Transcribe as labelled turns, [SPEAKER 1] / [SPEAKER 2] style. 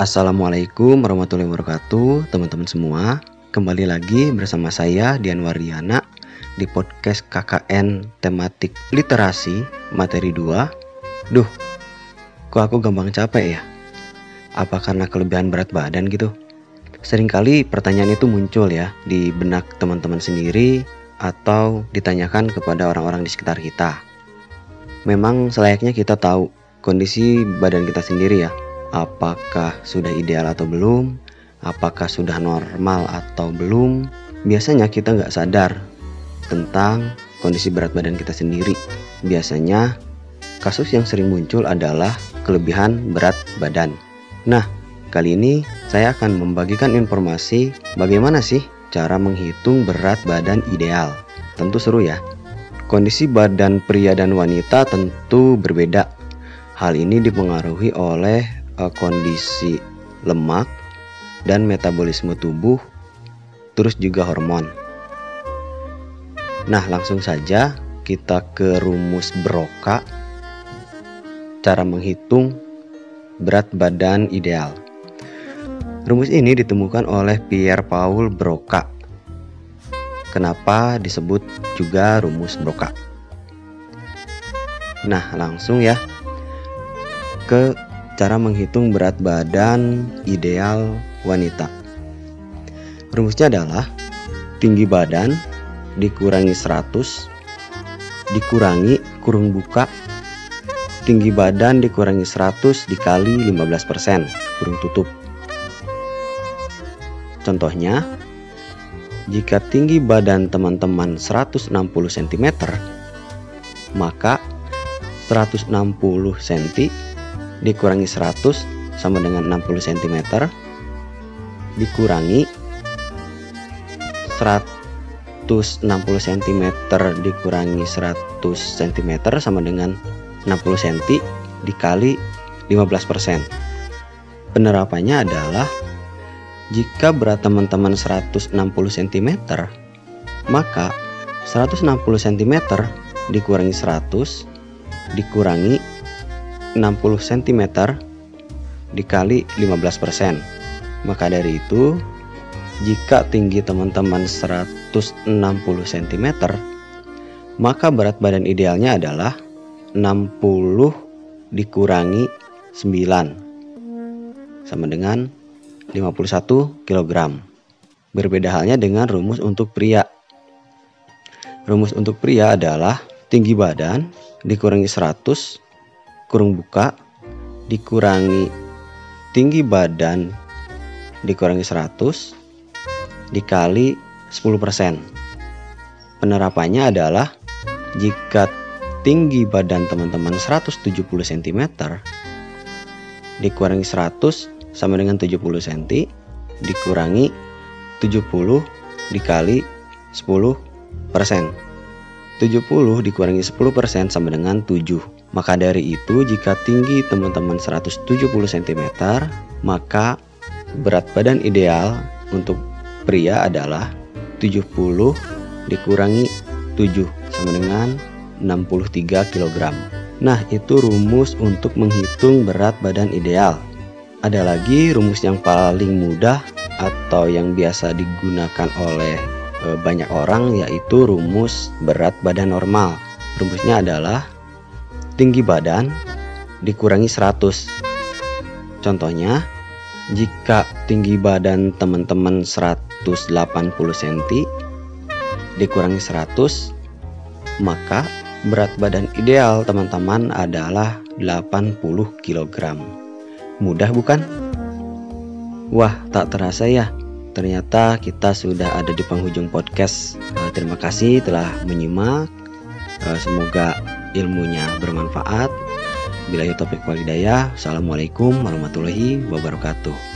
[SPEAKER 1] Assalamualaikum warahmatullahi wabarakatuh teman-teman semua Kembali lagi bersama saya Dian Wariana Di podcast KKN tematik literasi materi 2 Duh, kok aku gampang capek ya? Apa karena kelebihan berat badan gitu? Seringkali pertanyaan itu muncul ya di benak teman-teman sendiri Atau ditanyakan kepada orang-orang di sekitar kita Memang selayaknya kita tahu kondisi badan kita sendiri ya apakah sudah ideal atau belum, apakah sudah normal atau belum. Biasanya kita nggak sadar tentang kondisi berat badan kita sendiri. Biasanya kasus yang sering muncul adalah kelebihan berat badan. Nah, kali ini saya akan membagikan informasi bagaimana sih cara menghitung berat badan ideal. Tentu seru ya. Kondisi badan pria dan wanita tentu berbeda. Hal ini dipengaruhi oleh uh, kondisi lemak dan metabolisme tubuh, terus juga hormon. Nah, langsung saja kita ke rumus Broca. Cara menghitung berat badan ideal. Rumus ini ditemukan oleh Pierre Paul Broca. Kenapa disebut juga rumus Broca? Nah, langsung ya ke cara menghitung berat badan ideal wanita. Rumusnya adalah tinggi badan dikurangi 100 dikurangi kurung buka tinggi badan dikurangi 100 dikali 15% kurung tutup. Contohnya, jika tinggi badan teman-teman 160 cm, maka 160 cm dikurangi 100 sama dengan 60 cm dikurangi 160 cm dikurangi 100 cm sama dengan 60 cm dikali 15% penerapannya adalah jika berat teman-teman 160 cm maka 160 cm dikurangi 100 dikurangi 60 cm dikali 15%. Maka dari itu, jika tinggi teman-teman 160 cm, maka berat badan idealnya adalah 60 dikurangi 9 sama dengan 51 kg. Berbeda halnya dengan rumus untuk pria. Rumus untuk pria adalah tinggi badan dikurangi 100 kurung buka dikurangi tinggi badan dikurangi 100 dikali 10%. Penerapannya adalah jika tinggi badan teman-teman 170 cm dikurangi 100 sama dengan 70 cm dikurangi 70 dikali 10 persen 70 dikurangi 10% sama dengan 7. Maka dari itu jika tinggi teman-teman 170 cm, maka berat badan ideal untuk pria adalah 70 dikurangi 7 sama dengan 63 kg. Nah, itu rumus untuk menghitung berat badan ideal. Ada lagi rumus yang paling mudah atau yang biasa digunakan oleh Eh, banyak orang yaitu rumus berat badan normal. Rumusnya adalah tinggi badan dikurangi 100. Contohnya, jika tinggi badan teman-teman 180 cm dikurangi 100, maka berat badan ideal teman-teman adalah 80 kg. Mudah bukan? Wah, tak terasa ya ternyata kita sudah ada di penghujung podcast. Uh, terima kasih telah menyimak. Uh, semoga ilmunya bermanfaat. Bila topik walidayah. Assalamualaikum warahmatullahi wabarakatuh.